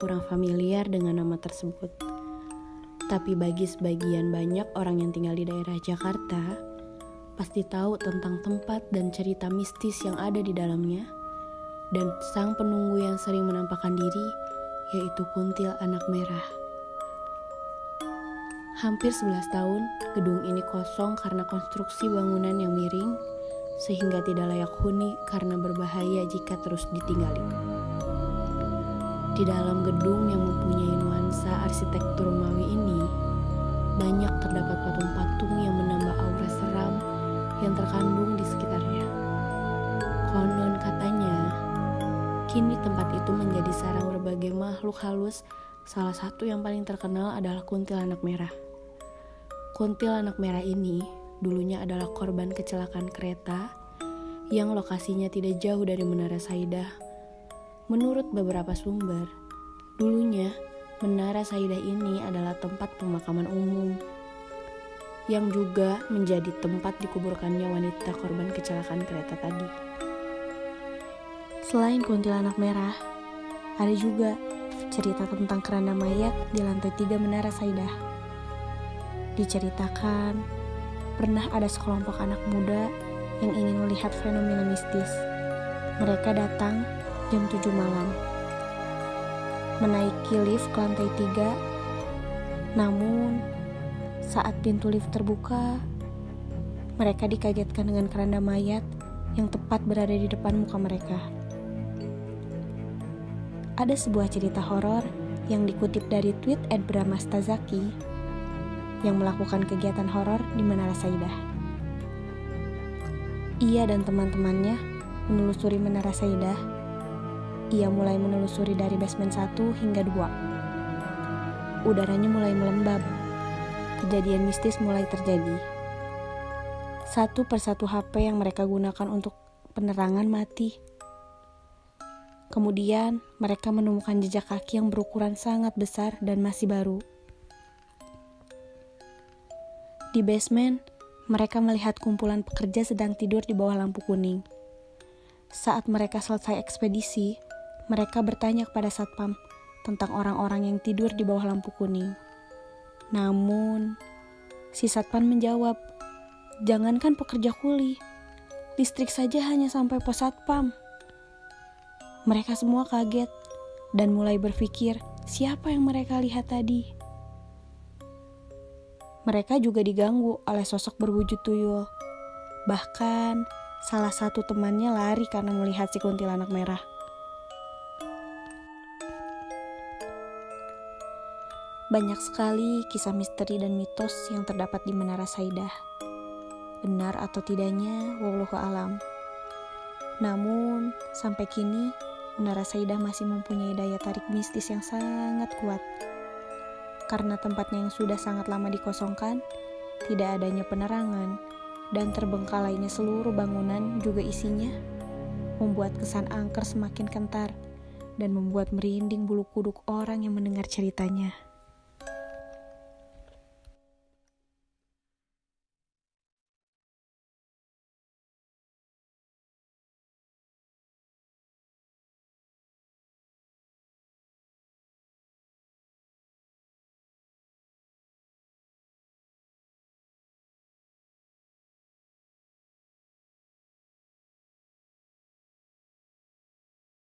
kurang familiar dengan nama tersebut. Tapi bagi sebagian banyak orang yang tinggal di daerah Jakarta, pasti tahu tentang tempat dan cerita mistis yang ada di dalamnya, dan sang penunggu yang sering menampakkan diri, yaitu kuntil anak merah. Hampir 11 tahun, gedung ini kosong karena konstruksi bangunan yang miring, sehingga tidak layak huni karena berbahaya jika terus ditinggali. Di dalam gedung yang mempunyai nuansa arsitektur Romawi ini, banyak terdapat patung-patung yang menambah aura seram yang terkandung di sekitarnya. Konon katanya, kini tempat itu menjadi sarang berbagai makhluk halus. Salah satu yang paling terkenal adalah kuntilanak merah. Kuntilanak merah ini dulunya adalah korban kecelakaan kereta yang lokasinya tidak jauh dari Menara Saidah. Menurut beberapa sumber, dulunya Menara Saidah ini adalah tempat pemakaman umum yang juga menjadi tempat dikuburkannya wanita korban kecelakaan kereta tadi. Selain kuntilanak merah, ada juga cerita tentang keranda mayat di lantai tiga Menara Saidah. Diceritakan, pernah ada sekelompok anak muda yang ingin melihat fenomena mistis. Mereka datang jam 7 malam. Menaiki lift ke lantai 3. Namun, saat pintu lift terbuka, mereka dikagetkan dengan keranda mayat yang tepat berada di depan muka mereka. Ada sebuah cerita horor yang dikutip dari tweet Ed Bramastazaki yang melakukan kegiatan horor di Menara Saidah. Ia dan teman-temannya menelusuri Menara Saidah. Ia mulai menelusuri dari basement 1 hingga 2. Udaranya mulai melembab. Kejadian mistis mulai terjadi. Satu persatu HP yang mereka gunakan untuk penerangan mati. Kemudian, mereka menemukan jejak kaki yang berukuran sangat besar dan masih baru. Di basement, mereka melihat kumpulan pekerja sedang tidur di bawah lampu kuning. Saat mereka selesai ekspedisi, mereka bertanya kepada satpam tentang orang-orang yang tidur di bawah lampu kuning. Namun, si satpam menjawab, "Jangankan pekerja kuli, listrik saja hanya sampai pos satpam." Mereka semua kaget dan mulai berpikir, siapa yang mereka lihat tadi? Mereka juga diganggu oleh sosok berwujud tuyul. Bahkan, salah satu temannya lari karena melihat si kuntilanak merah. Banyak sekali kisah misteri dan mitos yang terdapat di Menara Saidah. Benar atau tidaknya, wallahu alam. Namun, sampai kini, Menara Saidah masih mempunyai daya tarik mistis yang sangat kuat karena tempatnya yang sudah sangat lama dikosongkan, tidak adanya penerangan, dan terbengkalainya seluruh bangunan juga isinya, membuat kesan angker semakin kentar dan membuat merinding bulu kuduk orang yang mendengar ceritanya.